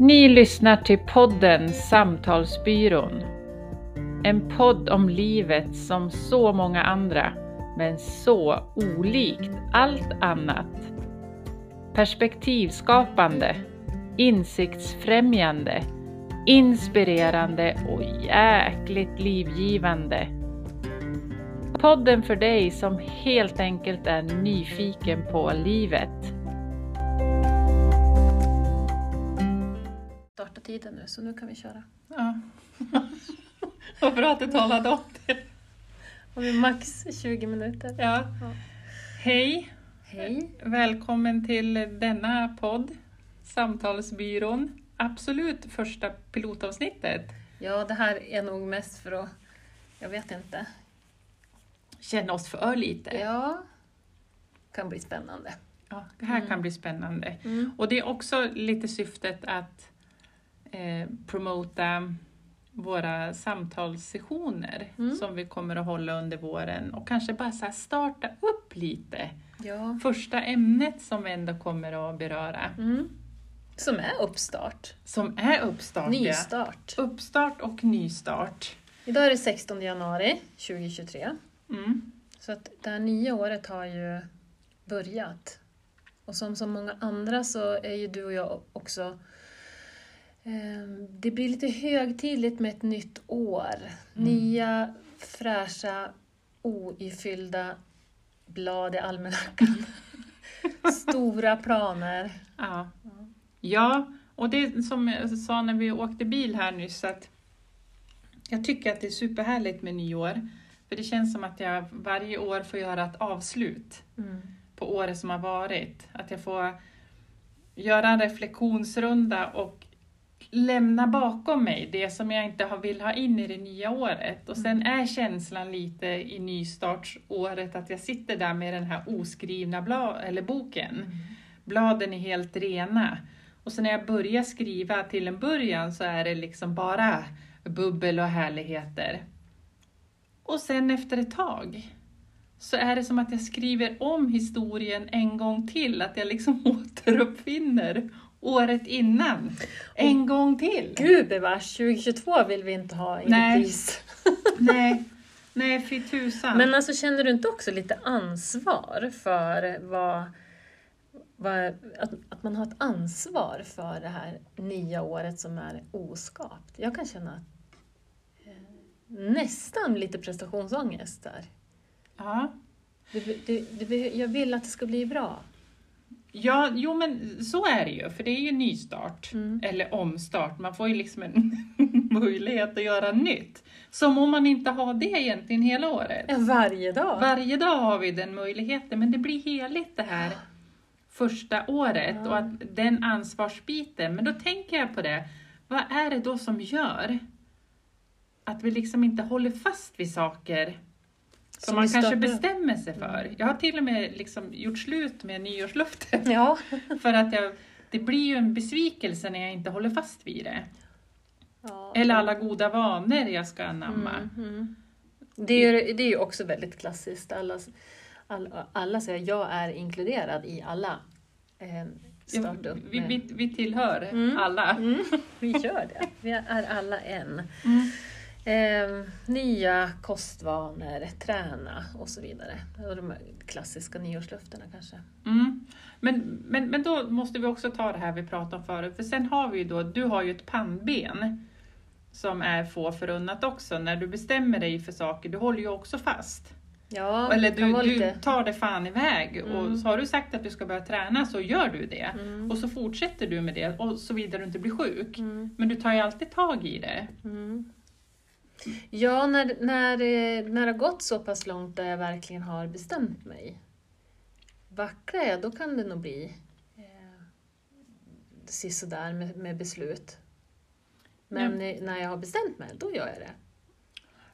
Ni lyssnar till podden Samtalsbyrån. En podd om livet som så många andra, men så olikt allt annat. Perspektivskapande, insiktsfrämjande, inspirerande och jäkligt livgivande. Podden för dig som helt enkelt är nyfiken på livet. Tiden nu, så nu kan vi köra. Ja. Vad bra att du talade om det. Har vi max 20 minuter? Ja. Ja. Hej! Hej! Välkommen till denna podd, Samtalsbyrån. Absolut första pilotavsnittet. Ja, det här är nog mest för att... Jag vet inte. Känna oss för lite. Ja, kan bli spännande. Ja, det här Mm. kan bli spännande. Mm. Och det är också lite syftet att eh, promota våra samtalssessioner Mm. som vi kommer att hålla under våren och kanske bara så starta upp lite. Ja. Första ämnet som vi ändå kommer att beröra, Mm. Som är uppstart. som är uppstart. ja. Nystart. Uppstart och nystart. Idag är det 16 januari 2023. Mm. Så att det här nya året har ju börjat. Och som så många andra så är ju du och jag också... Eh, det blir lite högtidligt med ett nytt år. Nya, fräscha, oifyllda blad i almanackan. Stora planer. Ja. ja, och det som jag sa när vi åkte bil här nyss att jag tycker att det är superhärligt med nyår. För det känns som att jag varje år får göra ett avslut Mm. på året som har varit. Att jag får göra en reflektionsrunda och lämna bakom mig det som jag inte vill ha in i det nya året. Och sen är känslan lite i nystartsåret att jag sitter där med den här oskrivna bla- eller boken. Bladen är helt rena. Och så när jag börjar skriva till en början så är det liksom bara bubbel och härligheter. Och sen efter ett tag så är det som att jag skriver om historien en gång till, att jag liksom återuppfinner året innan. En gång till! Gud bevars, 2022 vill vi inte ha i Nej. repris. Nej, nej fy tusan. Men alltså känner du inte också lite ansvar för vad, vad att, att man har ett ansvar för det här nya året som är oskapt? Jag kan känna eh, nästan lite prestationsångest där. ja. Det, det, det, jag vill att det ska bli bra. Ja, jo men så är det ju, för det är ju nystart. Mm. Eller omstart, man får ju liksom en möjlighet att göra nytt. Som om man inte har det egentligen hela året. Varje dag. Varje dag har vi den möjligheten, men det blir heligt det här första året Ja. och att den ansvarsbiten. Men då tänker jag på det, vad är det då som gör att vi liksom inte håller fast vid saker som, man kanske startar. bestämmer sig för? Jag har till och med liksom gjort slut med nyårslöften Ja. för att jag, det blir ju en besvikelse när jag inte håller fast vid det. ja. Eller alla goda vanor jag ska anamma. Mm, mm. Det, är, ju- det är ju också väldigt klassiskt. Alla, alla, alla säger jag är inkluderad i alla. Eh, starta upp vi, vi, vi tillhör Mm. alla. Mm, vi gör det. Vi är alla en. Eh, nya kostvanor, träna och så vidare. Och de klassiska nyårslöftena kanske. Mm. Men, men, men då måste vi också ta det här vi pratade om förut, för sen har vi ju då, du har ju ett pannben som är få förunnat också. När du bestämmer dig för saker, du håller ju också fast. Ja, Eller du, du tar det fan iväg Mm. och så har du sagt att du ska börja träna så gör du det. Mm, Och så fortsätter du med det och så vidare du inte blir sjuk. mm, Men du tar ju alltid tag i det. mm. Ja, när, när, eh, när det har gått så pass långt där jag verkligen har bestämt mig. Vacklar jag, då kan det nog bli eh, sisådär med, med beslut. Men eh, när jag har bestämt mig, då gör jag det.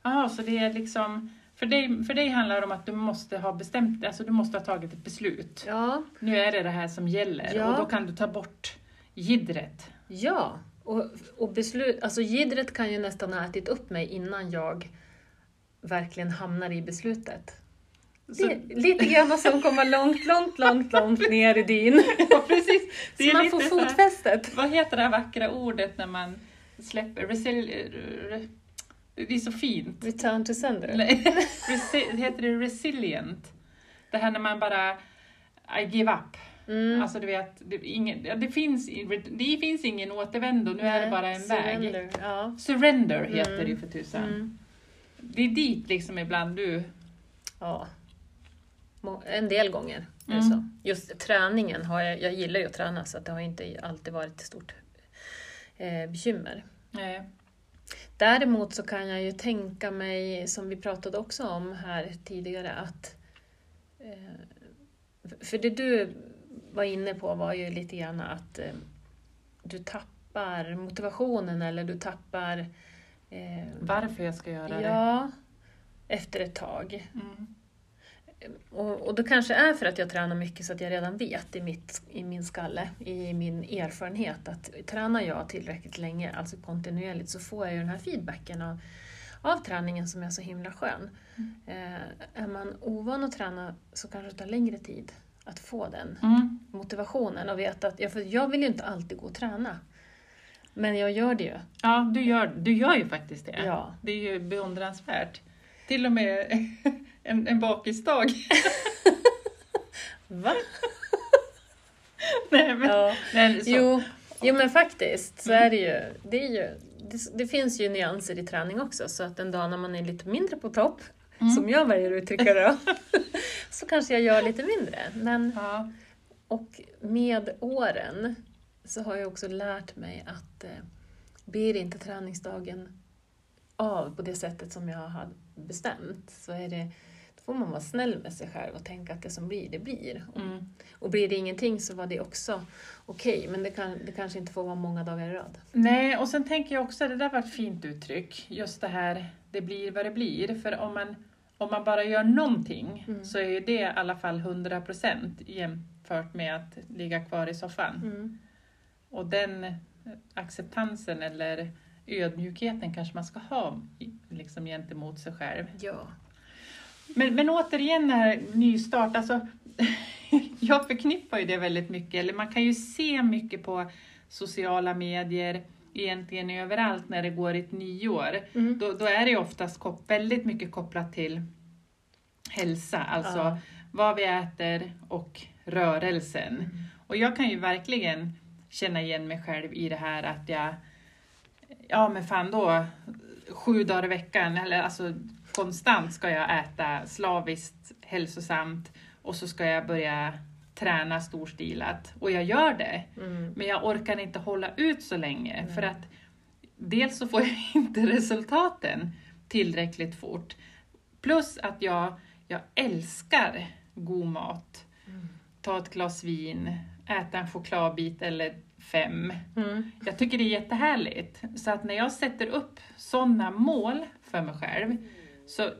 Jaha, så det är liksom, för dig, för dig handlar det om att du måste ha bestämt alltså du måste ha tagit ett beslut. Ja, Nu är det det här som gäller Ja. och då kan du ta bort jiddret. ja. Och, och beslut, alltså jiddret kan ju nästan ha ätit upp mig innan jag verkligen hamnar i beslutet. Så, Det är lite grann som komma långt, långt, långt, långt ner i din. ja, precis. Det Så är man lite får så här- fotfästet. Vad heter det här vackra ordet när man släpper? Resil- re- det är så fint. Return to sender. Resi- heter det resilient? Det här när man bara I give up. Mm. Alltså du vet, det, ingen, det, finns, det finns ingen återvändo, nu är det bara en väg. Surrender. Ja. Surrender heter Mm. det för tusan. Mm. Det är dit liksom ibland du... ja. En del gånger är det Mm. så. Just träningen har jag, jag gillar ju att träna så att det har inte alltid varit ett stort eh, bekymmer. Eh, Däremot så kan jag ju tänka mig, som vi pratade också om här tidigare, att... Eh, för det du var inne på var ju lite grann att eh, du tappar motivationen eller du tappar... Eh, varför jag ska göra det. ja, efter ett tag. Mm. Och, och det kanske är för att jag tränar mycket så att jag redan vet i, mitt, i min skalle, i min erfarenhet, att tränar jag tillräckligt länge, alltså kontinuerligt, så får jag ju den här feedbacken av, av träningen som är så himla skön. Eh, är man ovan att träna så kanske det tar längre tid att få den Mm. motivationen och veta att, ja, för jag vill ju inte alltid gå och träna. Men jag gör det ju. Ja, du gör, du gör ju faktiskt det. Ja. Det är ju beundransvärt. Till och med en, en bakisdag. Va? Nej, men, Ja. men, så, Jo, jo, men faktiskt så är det ju. Det, är ju det, det finns ju nyanser i träning också, så att en dag när man är lite mindre på topp, som jag väljer att uttrycka det så kanske jag gör lite mindre. Men, Ja. och med åren så har jag också lärt mig att eh, blir inte träningsdagen av på det sättet som jag har bestämt, så är det, då får man vara snäll med sig själv och tänka att det som blir, det blir. Mm. Och blir det ingenting så var det också okej, men det, kan, det kanske inte får vara många dagar i rad. Nej, och sen tänker jag också, det där var ett fint uttryck, just det här, det blir vad det blir. För om man, om man bara gör någonting Mm. så är ju det i alla fall 100% jämfört med att ligga kvar i soffan. Mm. Och den acceptansen eller ödmjukheten kanske man ska ha liksom gentemot sig själv. Ja. Men, men återigen det här nystart, alltså, jag förknippar ju det väldigt mycket, eller man kan ju se mycket på sociala medier, egentligen överallt när det går ett nyår. Mm. Då, då är det oftast kop- väldigt mycket kopplat till hälsa, alltså Ja. vad vi äter och rörelsen. Mm. Och jag kan ju verkligen känna igen mig själv i det här att jag, ja men fan då, sju dagar i veckan, eller alltså konstant ska jag äta slaviskt, hälsosamt och så ska jag börja träna storstilat. Och jag gör det, Mm. men jag orkar inte hålla ut så länge Nej. för att dels så får jag inte resultaten tillräckligt fort. Plus att jag, jag älskar god mat. Mm. Ta ett glas vin, äta en chokladbit eller fem. Mm. Jag tycker det är jättehärligt. Så att när jag sätter upp sådana mål för mig själv så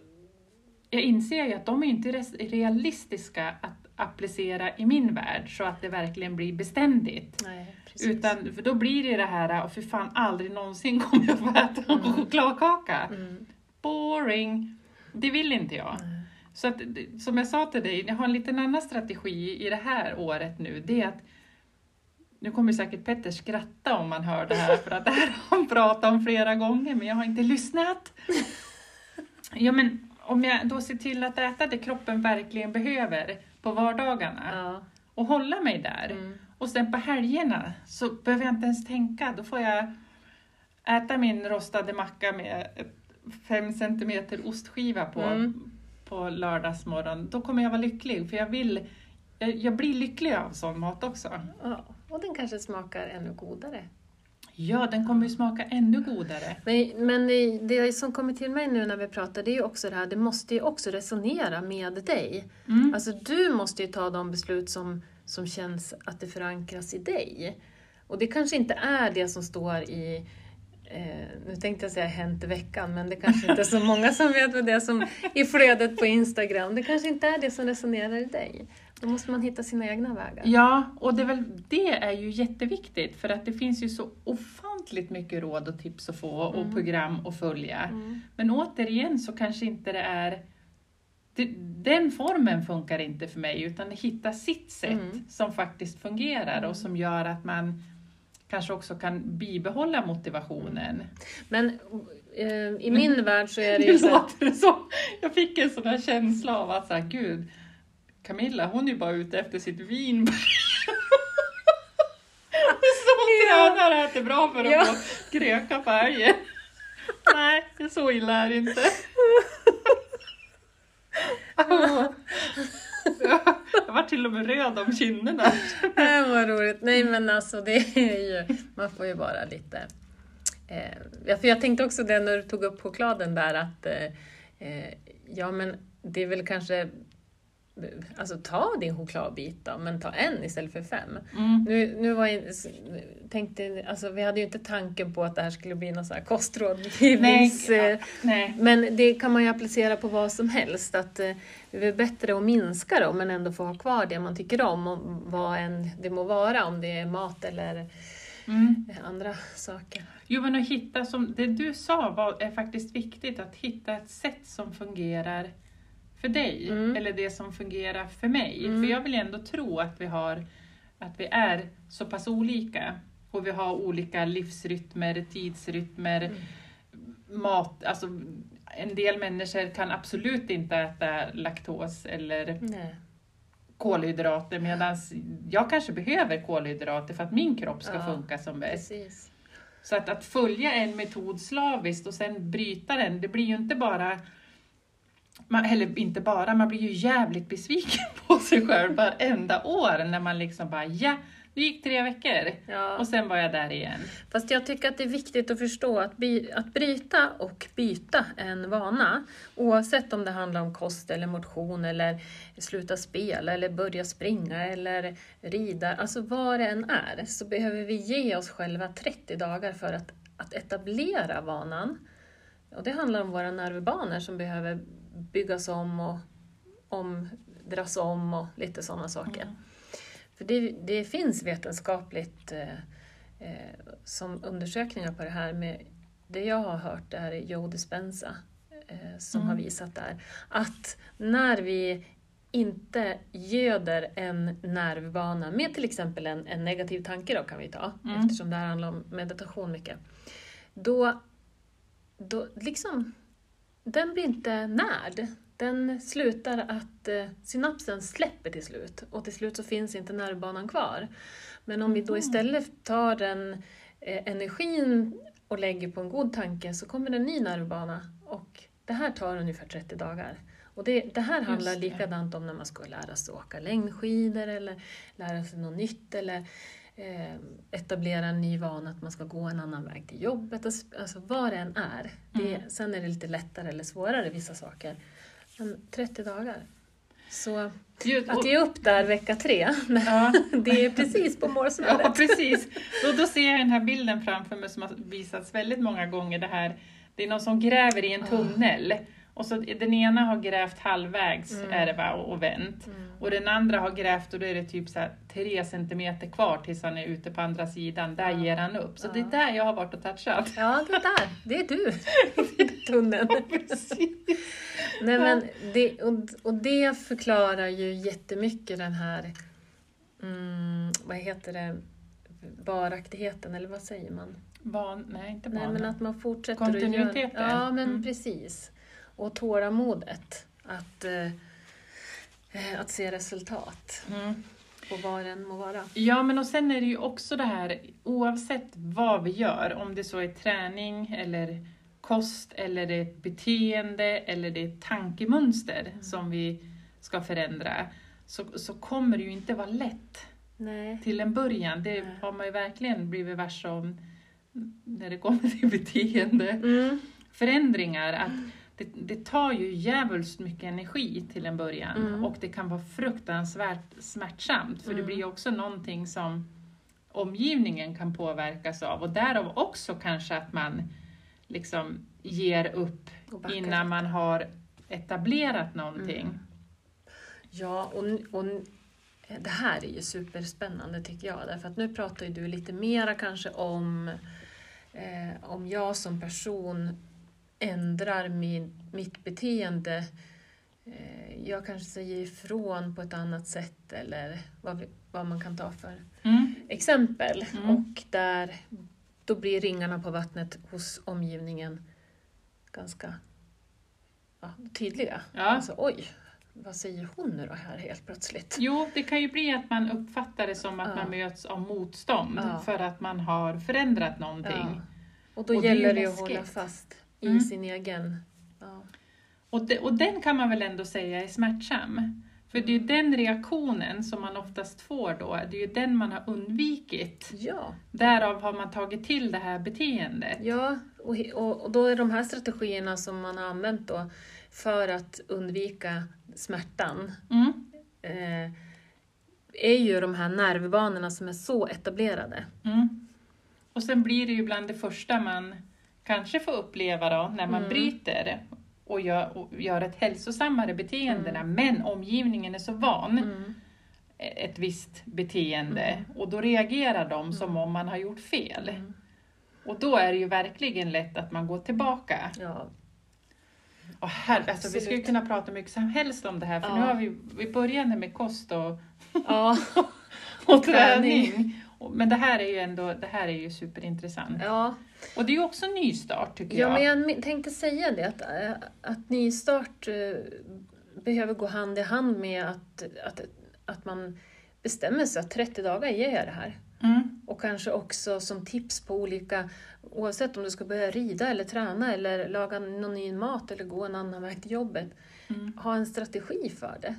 jag inser ju att de är inte realistiska att applicera i min värld så att det verkligen blir beständigt. Nej. Utan, för då blir det det här, och för fan aldrig någonsin kommer jag få äta en Mm. chokladkaka. Mm. Boring! Det vill inte jag. Nej. Så att, som jag sa till dig, jag har en liten annan strategi i det här året nu. Det är att, nu kommer säkert Petter skratta om man hör det här, för att det här har han pratat om flera gånger, men jag har inte lyssnat. Ja, men om jag då ser till att äta det kroppen verkligen behöver på vardagarna Ja. och hålla mig där. Mm. Och sen på helgerna så behöver jag inte ens tänka. Då får jag äta min rostade macka med fem centimeter ostskiva på, Mm. på lördagsmorgon. Då kommer jag vara lycklig, för jag vill jag, jag blir lycklig av sån mat också. ja. Och den kanske smakar ännu godare. Ja, den kommer ju smaka ännu godare. Men, men det, som kommer till mig nu när vi pratar, det är ju också det här, det måste ju också resonera med dig. Mm. Alltså du måste ju ta de beslut som, som känns att det förankras i dig. Och det kanske inte är det som står i, eh, nu tänkte jag säga Hänt i veckan, men det kanske inte är så många som vet vad det är som i flödet på Instagram. Det kanske inte är det som resonerar i dig. Då måste man hitta sina egna vägar. Ja, och det är, väl, det är ju jätteviktigt för att det finns ju så ofantligt mycket råd och tips att få och Mm. program att följa. Mm. Men återigen så kanske inte det är det, den formen funkar inte för mig utan hitta sitt sätt Mm. som faktiskt fungerar och som gör att man kanske också kan bibehålla motivationen. Men eh, i min värld så är det ju Nu låter det så. Jag fick en sån här känsla av att så här, gud, Camilla hon är bara ute efter sitt vin. så tränar och äter bra för att Ja. få gröka färger. Nej, det är så illa är det inte. Jag var till och med röd om kinderna. Nej, vad roligt. Nej, men alltså det är ju, man får ju vara lite... Eh, ja, för jag tänkte också det när du tog upp chokladen där att eh, eh, ja, men det är väl kanske Alltså ta din chokladbit då, men ta en istället för fem. Mm. Nu, nu var jag, tänkte, alltså vi hade ju inte tanken på att det här skulle bli någon kostrådgivnings... Nej, Nej. Men det kan man ju applicera på vad som helst. Att eh, det är bättre att minska då, men ändå få ha kvar det man tycker om, och vad än det må vara, om det är mat eller Mm. andra saker. Jo, men att hitta, som det du sa var, är faktiskt viktigt, att hitta ett sätt som fungerar för dig, Mm. eller det som fungerar för mig. Mm. För jag vill ändå tro att vi, har, att vi är så pass olika, och vi har olika livsrytmer, tidsrytmer, Mm. mat, alltså en del människor kan absolut inte äta laktos eller Nej. kolhydrater medan jag kanske behöver kolhydrater för att min kropp ska Ja, funka som bäst. Precis. Så att, att följa en metod slaviskt och sen bryta den, det blir ju inte bara man, eller inte bara, man blir ju jävligt besviken på sig själv varenda år när man liksom bara ja, det gick tre veckor Ja. och sen var jag där igen. Fast jag tycker att det är viktigt att förstå att, by, att bryta och byta en vana, oavsett om det handlar om kost eller motion eller sluta spela eller börja springa eller rida, alltså vad det än är, så behöver vi ge oss själva 30 dagar för att, att etablera vanan. Och det handlar om våra nervbanor som behöver byggas om och omdras om och lite sådana saker. Mm. För det, det finns vetenskapligt eh, eh, som undersökningar på det här med det jag har hört är Joe Dispenza eh, som Mm. har visat där att när vi inte göder en nervbana med till exempel en, en negativ tanke då kan vi ta Mm. eftersom det här handlar om meditation mycket. Då, då liksom, den blir inte närd. Den slutar att eh, synapsen släpper till slut och till slut så finns inte nervbanan kvar. Men om vi då Mhm. istället tar den eh, energin och lägger på en god tanke så kommer det en ny nervbana och det här tar ungefär 30 dagar. Och det, det här handlar det. likadant om när man ska lära sig åka längdskidor eller lära sig något nytt eller etablera en ny vana att man ska gå en annan väg till jobbet. Alltså, vad det än är. Det, Mm. Sen är det lite lättare eller svårare vissa saker. Men 30 dagar. Så Just, att ge upp där vecka tre, ja, det är precis på ja, målsnöret. precis. Och då ser jag den här bilden framför mig som har visats väldigt många gånger. Det, här, det är någon som gräver i en tunnel. Och så den ena har grävt halvvägs Mm. är det va, och, och vänt. Mm. Och den andra har grävt och då är det typ så tre centimeter kvar tills han är ute på andra sidan. Där Ja. ger han upp. Så det är Ja. där jag har varit och touchat. Ja, det där, det är du i tunneln. Precis. Nej, men det, och, och det förklarar ju jättemycket den här, mm, vad heter det, varaktigheten, eller vad säger man? Ban, nej, inte Nej, barn. men att man fortsätter att göra... Kontinuiteten. Ja, men Mm. precis. Och tålamodet. Att, eh, eh, att se resultat Mm. på vad den må vara. Ja, men och sen är det ju också det här, oavsett vad vi gör, om det så är träning eller kost eller det är ett beteende eller det är ett tankemönster som vi ska förändra, så, så kommer det ju inte vara lätt Nej. till en början. Det Nej. har man ju verkligen blivit varse om när det kommer till beteende. Mm. Förändringar, att det, det tar ju djävulskt mycket energi till en början Mm. och det kan vara fruktansvärt smärtsamt för det Mm. blir ju också någonting som omgivningen kan påverkas av och därav också kanske att man liksom ger upp innan man har etablerat någonting. Mm. Ja, och, och det här är ju superspännande tycker jag. Därför att nu pratar ju du lite mera kanske om eh, om jag som person ändrar min, mitt beteende eh, jag kanske säger ifrån på ett annat sätt eller vad, vi, vad man kan ta för Mm. exempel. Mm. Och där, då blir ringarna på vattnet hos omgivningen ganska ja, tydliga. Ja. Alltså, oj, vad säger hon nu då här helt plötsligt? Jo, det kan ju bli att man uppfattar det som att Ja. man möts av motstånd Ja. för att man har förändrat någonting. Ja. Och då Och det gäller det att läskigt. hålla fast i Mm. sin egen... Ja. Och, de, och den kan man väl ändå säga är smärtsam. För det är ju den reaktionen som man oftast får då, det är ju den man har undvikit. Ja, Därav har man tagit till det här beteendet. ja och, och, och då är de här strategierna som man har använt då för att undvika smärtan Mm. eh, är ju de här nervbanorna som är så etablerade. Mm. Och sen blir det ju bland det första man kanske får uppleva då, när man Mm. bryter och gör, och gör ett hälsosammare beteendena, Mm. men omgivningen är så van Mm. ett visst beteende Mm. och då reagerar de som om man har gjort fel. Mm. Och då är det ju verkligen lätt att man går tillbaka. Ja, Och här, alltså, vi skulle kunna prata mycket som helst om det här, för Ja. nu har vi, vi började med kost och, ja, och träning. Men det här är ju ändå det här är ju superintressant. ja. Och det är ju också nystart tycker ja jag. men jag tänkte säga det att, eh, att nystart eh, behöver gå hand i hand med att, att, att man bestämmer sig att 30 dagar ger jag det här. Mm. Och kanske också som tips på olika, oavsett om du ska börja rida eller träna eller laga någon ny mat eller gå en annan väg till jobbet, Mm. ha en strategi för det.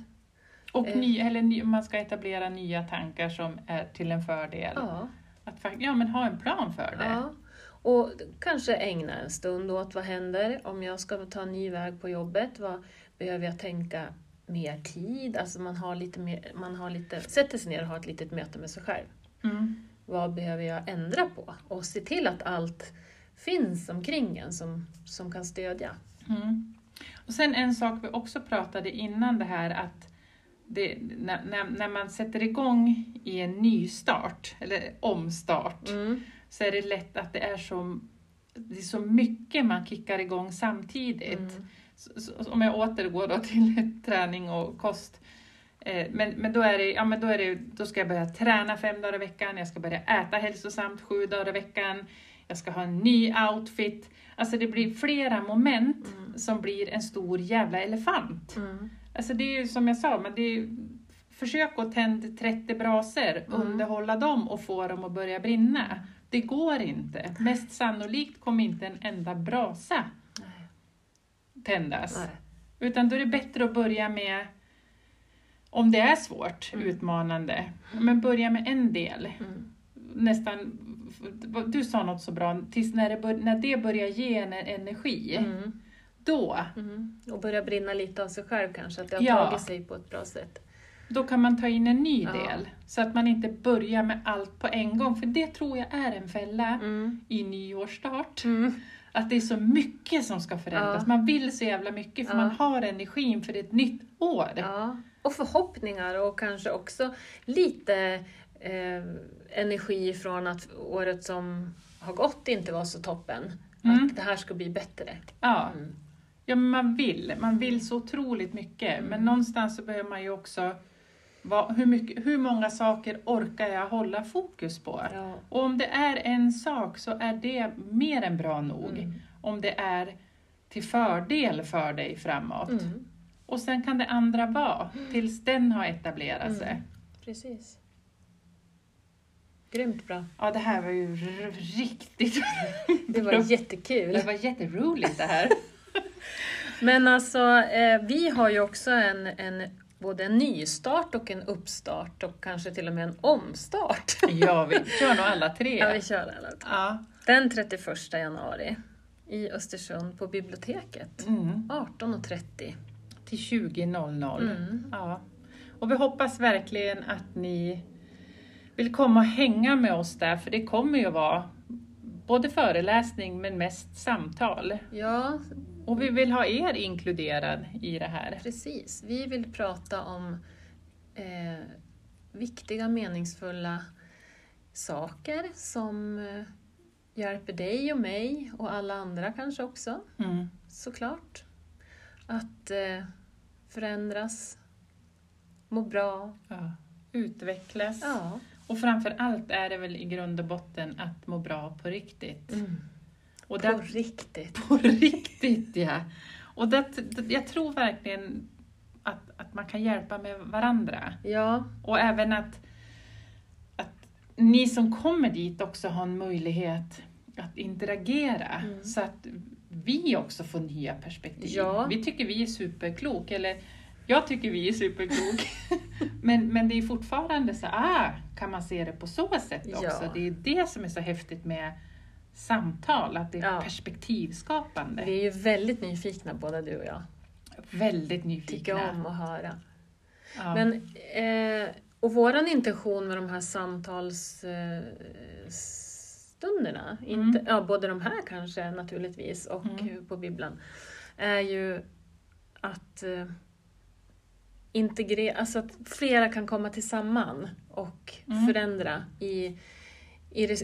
Och Eh. ny, eller ny, man ska etablera nya tankar som är till en fördel. Ja, Att ja, men ha en plan för det. ja. Och kanske ägna en stund åt vad händer om jag ska ta en ny väg på jobbet. Vad behöver jag tänka mer tid? Alltså man har lite mer, man har lite, sätter sig ner och har ett litet möte med sig själv. Mm. Vad behöver jag ändra på? Och se till att allt finns omkring en som, som kan stödja. Mm. Och sen en sak vi också pratade innan det här att det, när, när, när man sätter igång i en ny start, eller omstart, Mm. så är det lätt att det är så, det är så mycket man kickar igång samtidigt. Mm. Så, så, om jag återgår då till träning och kost. Eh, men, men, då, är det, ja, men då, är det, då ska jag börja träna fem dagar i veckan, jag ska börja äta hälsosamt sju dagar i veckan, jag ska ha en ny outfit. Alltså det blir flera moment Mm. som blir en stor jävla elefant. Mm. Alltså det är ju som jag sa, men det är, försök att tända 30 brasor, Mm. underhålla dem och få dem att börja brinna. Det går inte. Mest sannolikt kommer inte en enda brasa Nej. tändas. Nej. Utan då är det bättre att börja med, om det är svårt, Mm. utmanande, men börja med en del. Mm. Nästan, du sa något så bra, tills när det, bör, när det börjar ge en energi, Mm. Då, Mm. Och börja brinna lite av sig själv kanske, att det har Ja. tagit sig på ett bra sätt. då kan man ta in en ny Ja. del. Så att man inte börjar med allt på en gång, för det tror jag är en fälla Mm. i nyårsstart. Mm. Att det är så mycket som ska förändras. Ja. Man vill så jävla mycket för man har energin för ett nytt år. Och förhoppningar och kanske också lite eh, energi från att året som har gått inte var så toppen. Mm. Att det här ska bli bättre. Ja. Mm. Ja, men man vill. Man vill så otroligt mycket. Men någonstans så behöver man ju också... va- hur, mycket, hur många saker orkar jag hålla fokus på? Ja. Och om det är en sak så är det mer än bra nog. Mm. Om det är till fördel för dig framåt. Mm. Och sen kan det andra vara tills den har etablerat sig. Mm. Precis. Grymt bra. Ja, det här var ju riktigt Det var bra. jättekul. Det var jätteroligt det här. Men alltså, eh, vi har ju också en, en, både en nystart och en uppstart och kanske till och med en omstart. Ja, vi kör nog alla tre. Ja, vi kör alla tre. Ja. Den 31 januari i Östersund på biblioteket. Mm. 18.30. Till 20.00. Mm. Ja. Och vi hoppas verkligen att ni vill komma och hänga med oss där, för det kommer ju vara både föreläsning men mest samtal. Ja, Och vi vill ha er inkluderad i det här. precis. Vi vill prata om eh, viktiga, meningsfulla saker som eh, hjälper dig och mig och alla andra kanske också, Mm. såklart. Att eh, förändras, må bra. Ja. Utvecklas. Ja. Och framför allt är det väl i grund och botten att må bra på riktigt. Och På det, riktigt. på riktigt ja. Och det, jag tror verkligen att, att man kan hjälpa med varandra. Ja, Och även att, att ni som kommer dit också har en möjlighet att interagera Mm. så att vi också får nya perspektiv. Ja. Vi tycker vi är superklok, eller jag tycker vi är superklok. men, men det är fortfarande så, ah, kan man se det på så sätt också? Ja. Det är det som är så häftigt med samtal, att det är Ja. perspektivskapande. vi är ju väldigt nyfikna båda du och jag. Väldigt nyfikna. Tycker om att höra. Ja. Men, eh, och våran intention med de här samtalsstunderna, eh, inte, ja, både de här kanske naturligtvis och Mm. på bibblan, är ju att eh, integrera, alltså att flera kan komma tillsammans och Mm. förändra i, i det,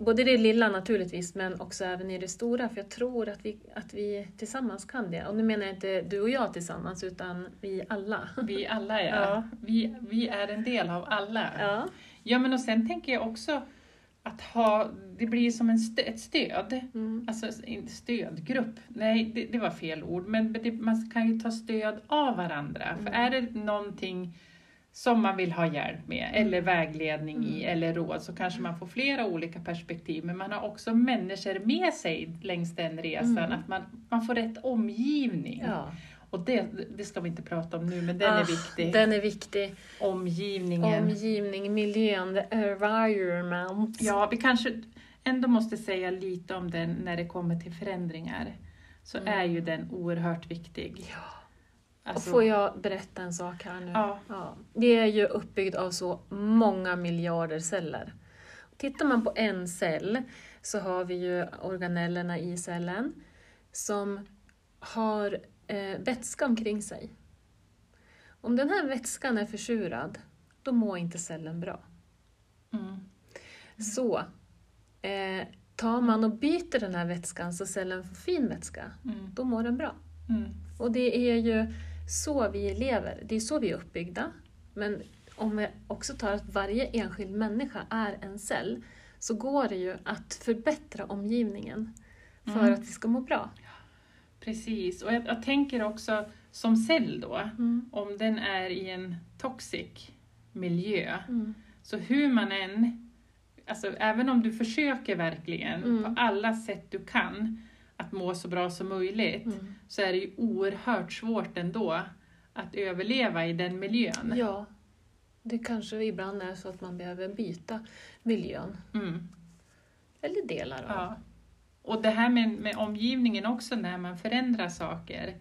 både det lilla naturligtvis, men också även i det stora. För jag tror att vi, att vi tillsammans kan det. Och nu menar jag inte du och jag tillsammans, utan vi alla. Vi alla ja. Ja. Vi, vi är en del av alla. Ja. Ja, men och sen tänker jag också att ha, det blir som en stö, ett stöd. Mm. Alltså stödgrupp, nej det, det var fel ord, men det, man kan ju ta stöd av varandra. För Mm. är det någonting som man vill ha hjälp med, eller vägledning i, Mm. eller råd, så kanske man får flera olika perspektiv. Men man har också människor med sig längs den resan, Mm. att man, man får rätt omgivning. Ja. Och det, det ska vi inte prata om nu, men den Ah, är viktig. Den är viktig. Omgivningen. Omgivning, miljön, the environment. Ja, vi kanske ändå måste säga lite om den när det kommer till förändringar. Så Mm. är ju den oerhört viktig. Ja. Alltså, får jag berätta en sak här nu? Ja. Ja. Det är ju uppbyggt av så många miljarder celler. Tittar man på en cell så har vi ju organellerna i cellen som har eh, vätska omkring sig. Om den här vätskan är försurad, då mår inte cellen bra. Mm. Så eh, tar man och byter den här vätskan så cellen får fin vätska, Mm. då mår den bra. Mm. Och det är ju så vi lever, det är så vi är uppbyggda. Men om vi också tar att varje enskild människa är en cell, så går det ju att förbättra omgivningen för Mm. att vi ska må bra. Precis, och jag, jag tänker också som cell då, Mm. om den är i en toxic miljö, Mm. så hur man än, alltså även om du försöker verkligen Mm. på alla sätt du kan att må så bra som möjligt, Mm. så är det ju oerhört svårt ändå att överleva i den miljön. Ja, det kanske ibland är så att man behöver byta miljön, Mm, eller delar av. ja. Och det här med, med omgivningen också, när man förändrar saker,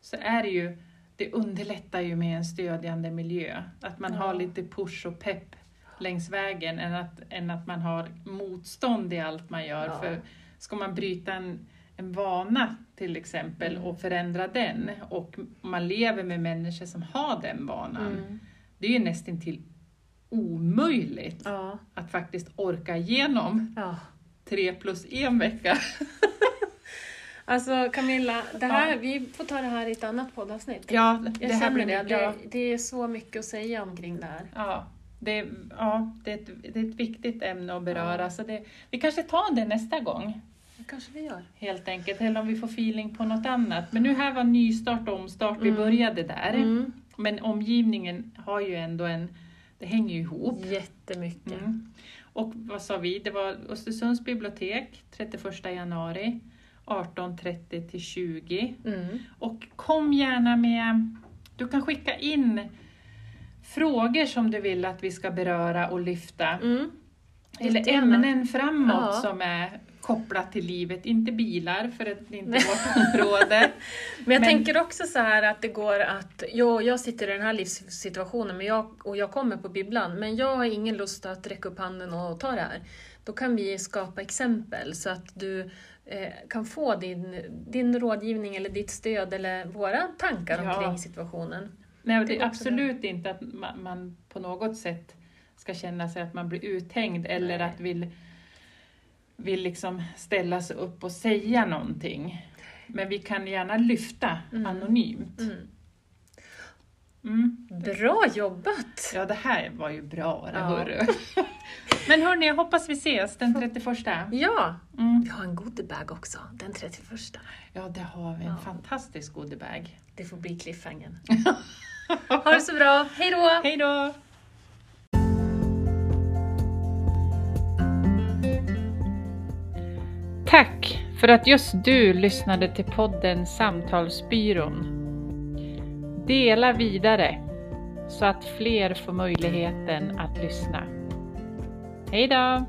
så är det ju, det underlättar ju med en stödjande miljö. Att man Ja. har lite push och pepp längs vägen, än att, än att man har motstånd i allt man gör. Ja. För ska man bryta en, en vana till exempel Mm. och förändra den, och man lever med människor som har den vanan, Mm. det är ju nästan till omöjligt Ja, att faktiskt orka igenom ja. tre plus en vecka. Alltså Camilla, det här, Ja. vi får ta det här i ett annat poddavsnitt. Ja, Jag känner det. Ja, det. Det är så mycket att säga omkring det här. ja, det, ja det, är ett, det är ett viktigt ämne att beröra. Så det, vi kanske tar det nästa gång, Det kanske vi gör. helt enkelt. Eller om vi får feeling på något annat. Men nu här var nystart och omstart, vi Mm. började där. Mm. Men omgivningen har ju ändå en, det hänger ju ihop. Jättemycket. Mm. Och vad sa vi, det var Östersunds bibliotek 31 januari 18.30 till 20. Mm. Och kom gärna med, du kan skicka in frågor som du vill att vi ska beröra och lyfta. Mm. Eller ämnen framåt Ja. som är kopplat till livet, inte bilar för att det inte är vårt område. Men jag Men- tänker också så här att det går att, jo, jag sitter i den här livssituationen men jag, och jag kommer på bibblan, men jag har ingen lust att räcka upp handen och ta det här. Då kan vi skapa exempel så att du eh, kan få din, din rådgivning eller ditt stöd eller våra tankar Ja. omkring situationen. Nej, Det det är absolut inte att man, man på något sätt ska känna sig att man blir uthängd eller Nej. att vill, vill liksom ställa sig upp och säga någonting. Men vi kan gärna lyfta Mm. anonymt. Mm. Mm. Bra jobbat! Ja, det här var ju bra det, Ja. hörru. Men hörni, jag hoppas vi ses den 31. Ja, Mm. vi har en goodiebag också, den 31. Ja, det har vi. En Ja. fantastisk goodiebag. Det får bli cliffhangern. ha det så bra, hej då! Hej då! Tack för att just du lyssnade till podden Samtalsbyrån. Dela vidare så att fler får möjligheten att lyssna. Hej då!